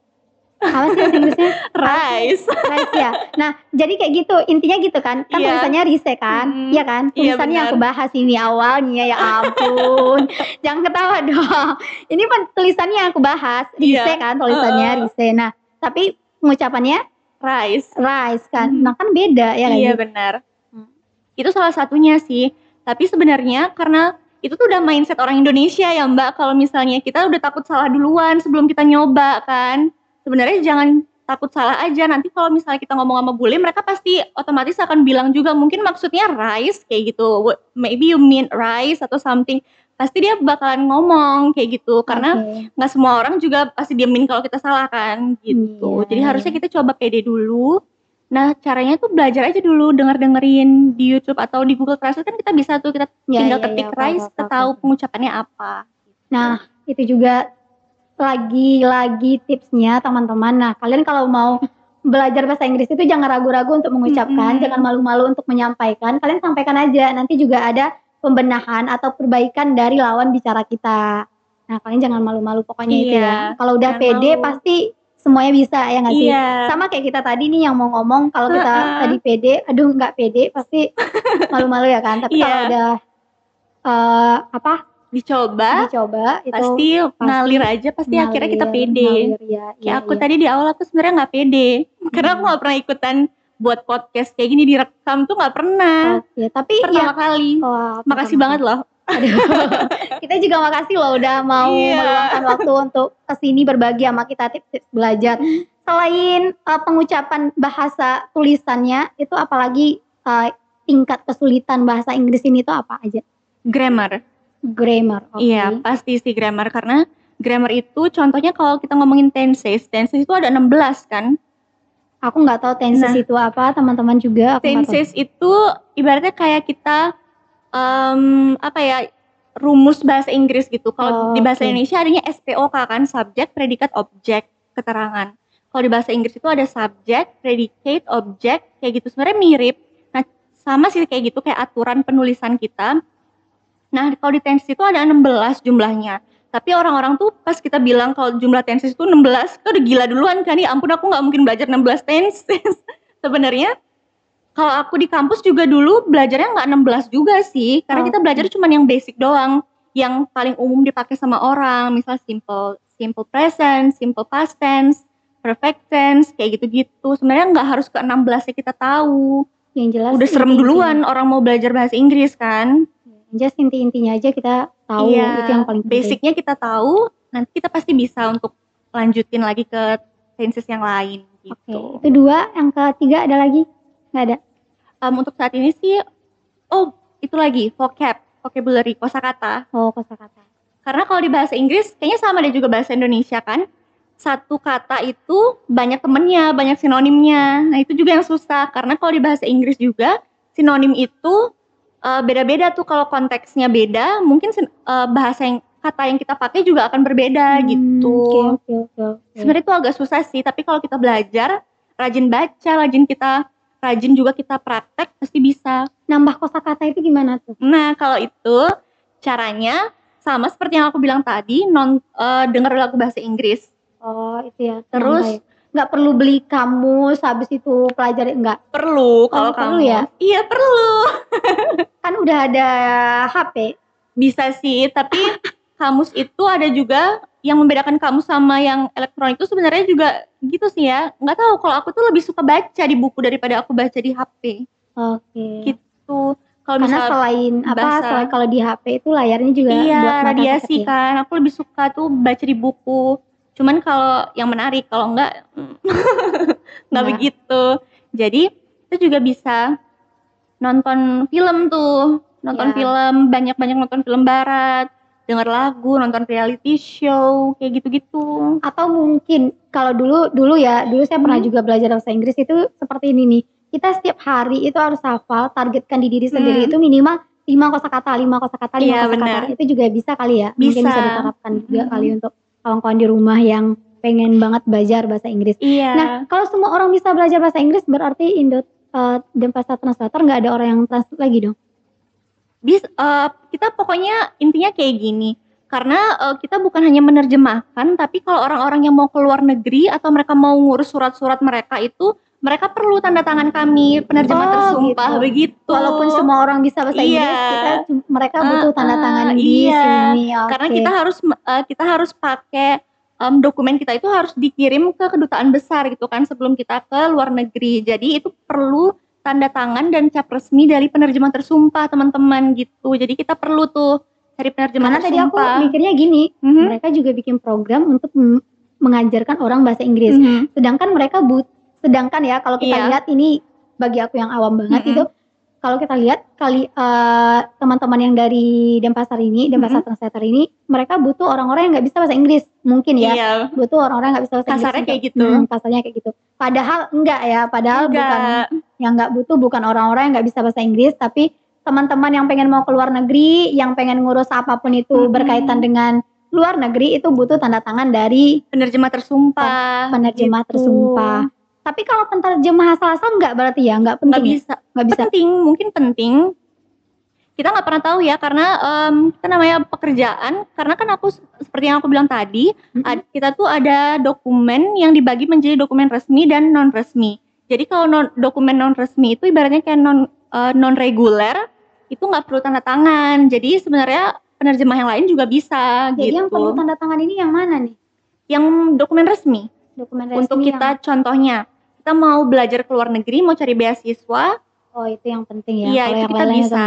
Apa sih bahasa Inggrisnya? Rice. Rice ya. Nah, jadi kayak gitu. Intinya gitu kan. Kan Iya. tulisannya Rise kan? Mhm. Iya kan? Iya, Tulisannya yang benar. aku bahas ini awalnya ya ampun. Jangan ketawa dong. Ini tulisannya yang aku bahas. Rise Iya. kan tulisannya Heeh. Rise. Nah, tapi pengucapannya Rice. rice kan. Mhm. Nah, kan beda ya Iya benar. Itu salah satunya sih. Tapi sebenarnya karena itu tuh udah mindset orang Indonesia ya Mbak, kalau misalnya kita udah takut salah duluan sebelum kita nyoba kan. Sebenarnya jangan takut salah aja, nanti kalau misalnya kita ngomong sama bule mereka pasti otomatis akan bilang juga mungkin maksudnya rice kayak gitu, "What maybe you mean rice atau something." Pasti dia bakalan ngomong kayak gitu, karena nggak semua orang juga pasti diemin kalau kita salah kan, gitu. Iya, Jadi harusnya kita coba pede dulu. Nah, caranya tuh belajar aja dulu, denger-dengerin di YouTube atau di Google Translate kan kita bisa tuh, kita Iya, tinggal iya, ketik iya, rice, kita tahu pengucapannya apa. Nah, itu juga lagi-lagi tipsnya teman-teman. Nah, kalian kalau mau belajar bahasa Inggris itu jangan ragu-ragu untuk mengucapkan, Mhm. jangan malu-malu untuk menyampaikan. Kalian sampaikan aja, nanti juga ada pembenahan atau perbaikan dari lawan bicara kita. Nah, kalian jangan malu-malu pokoknya itu Iya, ya. Kalau udah pede malu. pasti semuanya bisa ya nggak sih? Iya. Sama kayak kita tadi nih yang mau ngomong kalau kita Heeh. tadi pede, aduh nggak pede pasti malu-malu ya kan. Tapi kalau Iya. udah eh, apa Dicoba, dicoba itu pasti ngalir aja, pasti akhirnya kita ngalir, pede. ngalir, ya, Kayak iya, aku iya. tadi di awal aku sebenarnya nggak pede, karena aku Hmm. nggak pernah ikutan buat podcast kayak gini direkam tuh nggak pernah. Oke, tapi ya Pertama kali. wah, Makasih pertama banget loh. Aduh. kita juga makasih loh udah mau Iya. meluangkan waktu untuk ke sini berbagi sama kita tips-tips belajar. Selain uh, pengucapan bahasa tulisannya, itu apalagi uh, tingkat kesulitan bahasa Inggris ini tuh apa aja? Grammar. Grammar. oke. Iya, pasti sih grammar karena grammar itu contohnya kalau kita ngomongin tenses, tenses itu ada 16 kan. Aku nggak tahu tenses Nah. itu apa, teman-teman juga aku. Tenses itu ibaratnya kayak kita em, apa ya rumus bahasa Inggris gitu. Kalau Oh, di bahasa oke. Indonesia adanya SPOK kan, subjek, predikat, objek, keterangan. Kalau di bahasa Inggris itu ada subjek, predicate, objek, kayak gitu. Sebenarnya mirip. Nah, sama sih kayak gitu kayak aturan penulisan kita. Nah, kalau di tenses itu ada 16 jumlahnya. Tapi orang-orang tuh pas kita bilang kalau jumlah tenses itu 16, itu udah gila duluan kan. Ya ampun aku nggak mungkin belajar 16 tenses. Sebenarnya Kalau aku di kampus juga dulu belajarnya nggak 16 juga sih, karena Oh. kita belajar cuma yang basic doang, yang paling umum dipakai sama orang, misal simple simple present, simple past tense, perfect tense, kayak gitu-gitu. Sebenarnya nggak harus ke 16 ya kita tahu. Yang jelas Udah serem duluan orang mau belajar bahasa Inggris kan. Just inti-intinya aja kita tahu Iya, itu yang paling penting. basicnya kita tahu, nanti kita pasti bisa untuk lanjutin lagi ke tenses yang lain Oke, gitu. itu dua. Yang ketiga ada lagi? Nggak ada. Em, untuk saat ini sih, oh itu lagi vocab, vocabulary, kosakata. Oh, kosakata. Karena kalau di bahasa Inggris, kayaknya sama deh juga bahasa Indonesia kan. Satu kata itu banyak temennya, banyak sinonimnya. Nah itu juga yang susah, karena kalau di bahasa Inggris juga, sinonim itu eh, beda-beda tuh kalau konteksnya beda, mungkin eh, bahasa yang kata yang kita pakai juga akan berbeda Hmm, gitu. Oke. oke. Sebenarnya itu agak susah sih, tapi kalau kita belajar, rajin baca, rajin kita rajin juga kita praktek pasti bisa. Nambah kosakata itu gimana tuh? Nah, kalau itu caranya sama seperti yang aku bilang tadi, non eh, dengar lagu bahasa Inggris. Oh, itu ya. Terus nggak perlu beli kamus habis itu pelajari enggak. perlu kalau Oh, perlu kamu ya? Iya, perlu. Kan udah ada HP. Bisa sih, tapi kamus itu ada juga yang membedakan kamus sama yang elektronik itu sebenarnya juga gitu sih ya. Nggak tahu kalau aku tuh lebih suka baca di buku daripada aku baca di HP. Oke. Gitu. Kalau Karena selain apa bahasa- selain kalau di HP itu layarnya juga buat Iya, mata radiasi kecil. kan. Aku lebih suka tuh baca di buku. Cuman kalau yang menarik, kalau enggak mm, nggak Nggak. begitu. Jadi kita juga bisa nonton film tuh, nonton Iya. film, banyak-banyak nonton film barat, denger lagu, nonton reality show, kayak gitu-gitu. Atau mungkin kalau dulu dulu ya, dulu saya pernah Hmm. juga belajar bahasa Inggris itu seperti ini nih. Kita setiap hari itu harus hafal, targetkan di diri sendiri Hmm. itu minimal 5 kosakata, 5 kosakata, 5 Iya, kosakata. Itu juga bisa kali ya. Mungkin Bisa. bisa diterapkan juga Hmm. kali untuk kawan-kawan di rumah yang pengen banget belajar bahasa Inggris. Iya. Nah, kalau semua orang bisa belajar bahasa Inggris berarti Indo uh, Denpasar Translator nggak ada orang yang translate lagi dong. Bis eh, kita pokoknya intinya kayak gini karena eh, kita bukan hanya menerjemahkan tapi kalau orang-orang yang mau ke luar negeri atau mereka mau ngurus surat-surat mereka itu mereka perlu tanda tangan kami penerjemah Oh, tersumpah gitu. begitu Walaupun semua orang bisa bahasa Iya. Inggris, kita mereka butuh Ah, tanda tangan ah, di iya. sini. karena Oke. kita harus eh, kita harus pakai em, dokumen kita itu harus dikirim ke kedutaan besar gitu kan sebelum kita ke luar negeri jadi itu perlu tanda tangan dan cap resmi dari penerjemah tersumpah teman-teman gitu jadi kita perlu tuh cari penerjemah Karena tadi aku tersumpah mikirnya gini, Mhm. mereka juga bikin program untuk mengajarkan orang bahasa Inggris. Mhm. Sedangkan mereka but, sedangkan ya kalau kita Iya. lihat ini bagi aku yang awam banget Mhm. itu, kalau kita lihat kali eh, teman-teman yang dari Denpasar ini, Denpasar Translator ini, mereka butuh orang-orang yang nggak bisa bahasa Inggris, mungkin ya. Iya, Butuh orang-orang yang nggak bisa bahasa Inggris. Kasarnya kayak gitu. Hmm, kasarnya kayak gitu. Padahal enggak ya, padahal bukan enggak. yang nggak butuh bukan orang-orang yang nggak bisa bahasa Inggris, tapi teman-teman yang pengen mau ke luar negeri, yang pengen ngurus apa pun itu Mhm. berkaitan dengan luar negeri itu butuh tanda tangan dari Penerjemah tersumpah. penerjemah gitu. tersumpah. Tapi kalau penerjemah asal-asal nggak berarti ya, nggak Nggak penting, ya? bisa. nggak bisa. Penting, mungkin penting. Kita nggak pernah tahu ya karena em, kita namanya pekerjaan. Karena kan aku seperti yang aku bilang tadi, Mhm. ad- kita tuh ada dokumen yang dibagi menjadi dokumen resmi dan non resmi. Jadi kalau non- dokumen non resmi itu ibaratnya kayak non non reguler, itu nggak perlu tanda tangan. Jadi sebenarnya penerjemah yang lain juga bisa Jadi gitu. yang perlu tanda tangan ini yang mana nih? Yang dokumen resmi. Dokumen resmi Untuk yang- kita contohnya, kita mau belajar ke luar negeri, mau cari beasiswa, oh itu yang penting ya. iya Kalau itu yang kita bisa.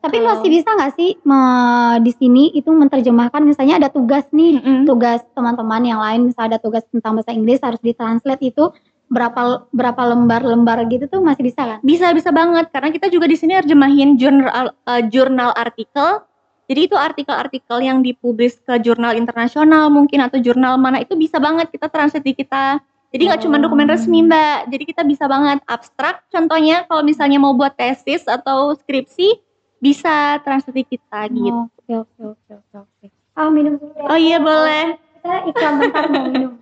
Tapi Kalau- masih bisa nggak sih me- di sini itu menerjemahkan misalnya ada tugas nih Mm-mm. tugas teman-teman yang lain misalnya ada tugas tentang bahasa Inggris harus ditranslate itu berapa berapa lembar-lembar gitu tuh masih bisa kan? Bisa bisa banget karena kita juga di sini nerjemahin jurnal eh, jurnal artikel. Jadi itu artikel-artikel yang dipublis ke jurnal internasional mungkin atau jurnal mana itu bisa banget kita translate di kita. Jadi nggak cuma dokumen Oh. resmi mbak. Jadi kita bisa banget abstrak. Contohnya kalau misalnya mau buat tesis atau skripsi bisa translate kita gitu. Oh, Oke oke oke oke oke. Ah minum dulu ya. Oh iya boleh. Kita iklan bentar mau minum.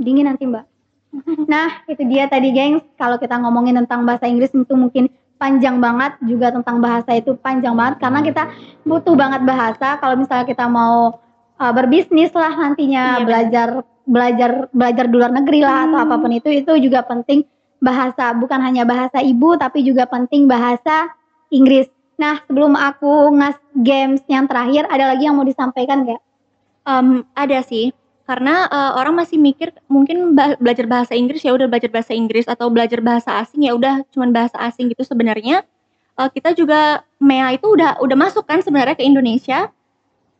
Dingin nanti mbak. Nah itu dia tadi gengs. Kalau kita ngomongin tentang bahasa Inggris itu mungkin panjang banget. Juga tentang bahasa itu panjang banget. Karena kita butuh banget bahasa. Kalau misalnya kita mau uh, berbisnis lah nantinya Iya, belajar belajar belajar di luar negeri lah atau Hmm. apa pun itu itu juga penting bahasa bukan hanya bahasa ibu tapi juga penting bahasa Inggris. Nah sebelum aku ngas games yang terakhir ada lagi yang mau disampaikan nggak? Em, ada sih, karena eh, orang masih mikir mungkin belajar bahasa Inggris ya udah belajar bahasa Inggris atau belajar bahasa asing ya udah cuman bahasa asing gitu sebenarnya. eh, kita juga MEA itu udah udah masuk kan sebenarnya ke Indonesia.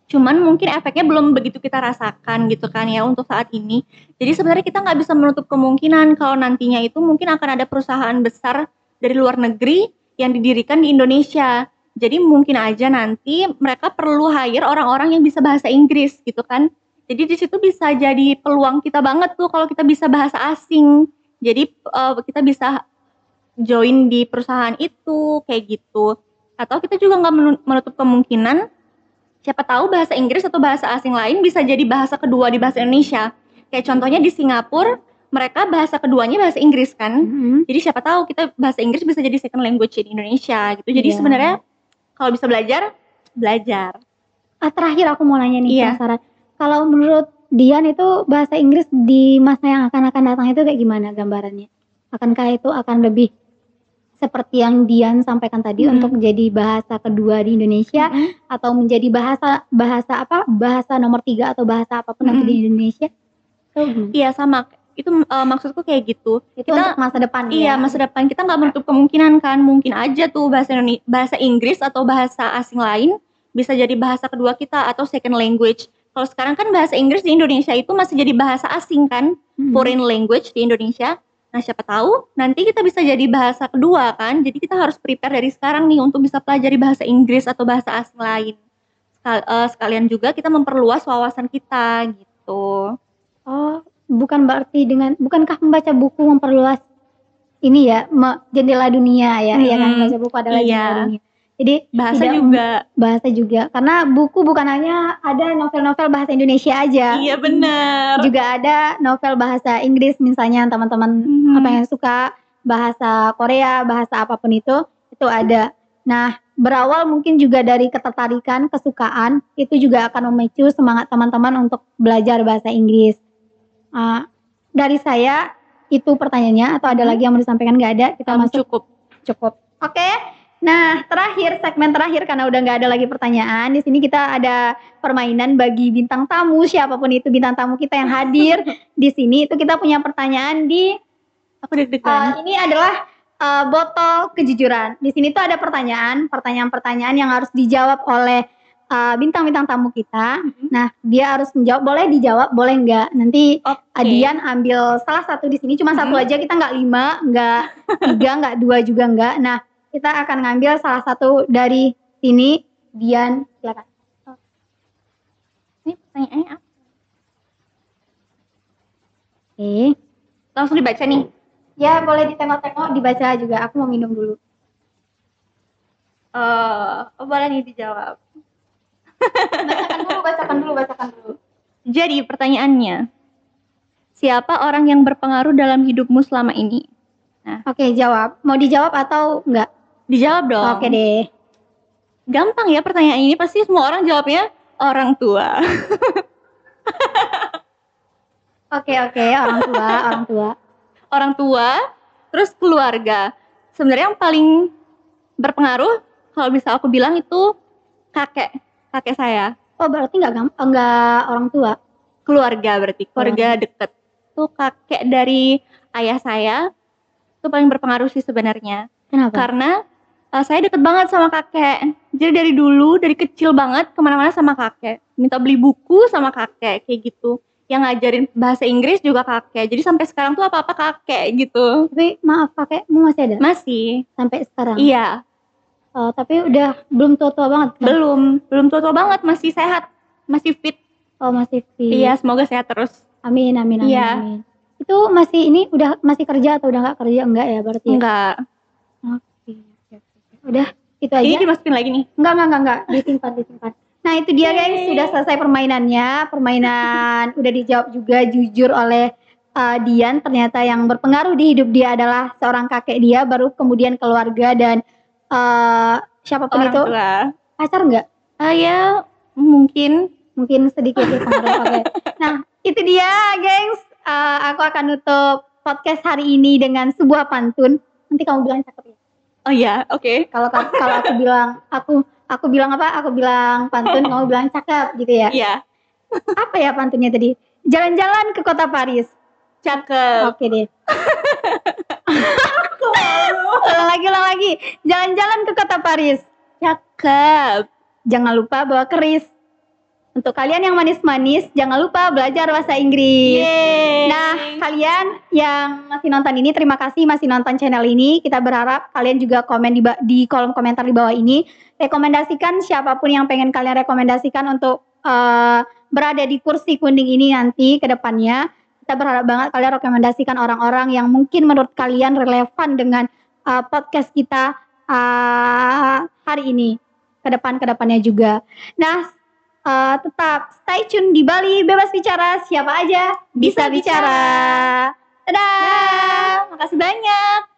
Cuman mungkin efeknya belum begitu kita rasakan gitu kan ya untuk saat ini. Jadi sebenarnya kita nggak bisa menutup kemungkinan kalau nantinya itu mungkin akan ada perusahaan besar dari luar negeri yang didirikan di Indonesia. Jadi mungkin aja nanti mereka perlu hire orang-orang yang bisa bahasa Inggris gitu kan. Jadi di situ bisa jadi peluang kita banget tuh kalau kita bisa bahasa asing. Jadi eh, kita bisa join di perusahaan itu kayak gitu. Atau kita juga nggak menu- menutup kemungkinan siapa tahu bahasa Inggris atau bahasa asing lain bisa jadi bahasa kedua di bahasa Indonesia. Kayak contohnya di Singapura mereka bahasa keduanya bahasa Inggris kan. Jadi siapa tahu kita bahasa Inggris bisa jadi second language di Indonesia gitu. Jadi Iya. sebenarnya kalau bisa belajar, belajar. Ah, terakhir aku mau nanya nih Iya. penasaran. Kalau menurut Dian itu bahasa Inggris di masa yang akan akan datang itu kayak gimana gambarannya? Akankah itu akan lebih seperti yang Dian sampaikan tadi Mhm. untuk menjadi bahasa kedua di Indonesia atau menjadi bahasa bahasa apa bahasa nomor tiga atau bahasa apa pun nanti Mhm. di Indonesia? Iya sama. Itu eh, maksudku kayak gitu. Itu Kita- untuk masa depan Iya ya. masa depan kita nggak menutup kemungkinan kan mungkin aja tuh bahasa Indone- bahasa Inggris atau bahasa asing lain bisa jadi bahasa kedua kita atau second language. Kalau sekarang kan bahasa Inggris di Indonesia itu masih jadi bahasa asing kan, Mhm. foreign language di Indonesia. Nah siapa tahu nanti kita bisa jadi bahasa kedua kan. Jadi kita harus prepare dari sekarang nih untuk bisa pelajari bahasa Inggris atau bahasa asing lain. Sekal- eh, sekalian juga kita memperluas wawasan kita gitu. Oh, bukan berarti dengan bukankah membaca buku memperluas ini ya jendela dunia ya, ya kan Hmm, membaca buku adalah iya. jendela dunia. Jadi Bahasa Tidak juga. bahasa juga karena buku bukan hanya ada novel-novel bahasa Indonesia aja. Iya benar. Juga ada novel bahasa Inggris misalnya teman-teman Mhm. apa yang suka bahasa Korea, bahasa apa pun itu itu ada. Nah, berawal mungkin juga dari ketertarikan, kesukaan itu juga akan memicu semangat teman-teman untuk belajar bahasa Inggris. Ah, dari saya itu pertanyaannya atau ada Mhm. lagi yang mau disampaikan nggak ada? Kita Em, masuk cukup. cukup. Oke. Nah, terakhir segmen terakhir karena udah nggak ada lagi pertanyaan. Di sini kita ada permainan bagi bintang tamu siapa pun itu bintang tamu kita yang hadir di sini itu kita punya pertanyaan di Aku uh, deg-degan. ini adalah uh, botol kejujuran. Di sini tuh ada pertanyaan, pertanyaan-pertanyaan yang harus dijawab oleh uh, bintang-bintang tamu kita. Mhm. Nah, dia harus menjawab, boleh dijawab, boleh enggak. Nanti Oke. Adian ambil salah satu di sini, cuma satu Mhm. aja kita nggak lima, nggak tiga, nggak dua juga nggak. Nah, kita akan ngambil salah satu dari sini. Dian, silakan. Ini pertanyaannya apa? Oke. Langsung dibaca nih. Ya, boleh ditengok-tengok, dibaca juga. Aku mau minum dulu. Eh, oh, boleh nih dijawab. Bacakan dulu, bacakan dulu, bacakan dulu. Jadi pertanyaannya, siapa orang yang berpengaruh dalam hidupmu selama ini? Oke, jawab. Mau dijawab atau enggak? Dijawab dong. Oke deh. Gampang ya pertanyaan ini pasti semua orang jawabnya orang tua. Oke, oke, orang tua, orang tua. orang tua, terus keluarga. Sebenarnya yang paling berpengaruh kalau bisa aku bilang itu kakek, kakek saya. Oh, berarti enggak gam- enggak orang tua. keluarga berarti keluarga deket tuh kakek dari ayah saya itu paling berpengaruh sih sebenarnya Kenapa? karena uh, saya deket banget sama kakek jadi dari dulu dari kecil banget ke mana-mana sama kakek minta beli buku sama kakek kayak gitu yang ngajarin bahasa Inggris juga kakek jadi sampai sekarang tuh apa-apa kakek gitu Tapi maaf, kakekmu masih ada masih sampai sekarang. iya Oh, tapi udah belum tua-tua banget kan? belum belum tua-tua banget masih sehat masih fit Oh, masih fit. iya semoga sehat terus Amin, amin, amin, Iya. amin. Itu masih ini udah masih kerja atau udah nggak kerja enggak ya berarti? ya? enggak oke. Udah itu aja. ini dimasukin lagi nih Enggak, enggak, enggak, enggak. Disimpan, disimpan. Nah, itu dia guys, Yeay. sudah selesai permainannya. Permainan udah dijawab juga jujur oleh uh, Dian. Ternyata yang berpengaruh di hidup dia adalah seorang kakek dia, baru kemudian keluarga dan uh, siapa pun orang itu. tua Pacar enggak? Ah ya mungkin Mungkin sedikit berpengaruh. Oke. Nah, itu dia, gengs. Eh, aku akan nutup podcast hari ini dengan sebuah pantun. Nanti kamu bilang cakep ya. Oh iya, oke. Kalau kalau aku bilang aku aku bilang apa? Aku bilang pantun, kamu bilang cakep gitu ya. Iya, Apa ya pantunnya tadi? Jalan-jalan ke kota Paris. cakep. Oke deh. ulang lagi, ulang lagi. Jalan-jalan ke kota Paris. Cakep. Jangan lupa bawa keris. Untuk kalian yang manis-manis, jangan lupa belajar bahasa Inggris. Yeay. Nah, kalian yang masih nonton ini, terima kasih masih nonton channel ini. Kita berharap kalian juga komen di, di kolom komentar di bawah ini. Rekomendasikan siapa pun yang pengen kalian rekomendasikan untuk eh, berada di kursi kuning ini nanti ke depannya. Kita berharap banget kalian rekomendasikan orang-orang yang mungkin menurut kalian relevan dengan eh, podcast kita eh, hari ini. Ke depan ke depannya juga. Nah, eh, tetap stay tune di Bali Bebas Bicara. Siapa aja bisa Bisa bicara. bicara. Dadah. Dah, makasih banyak.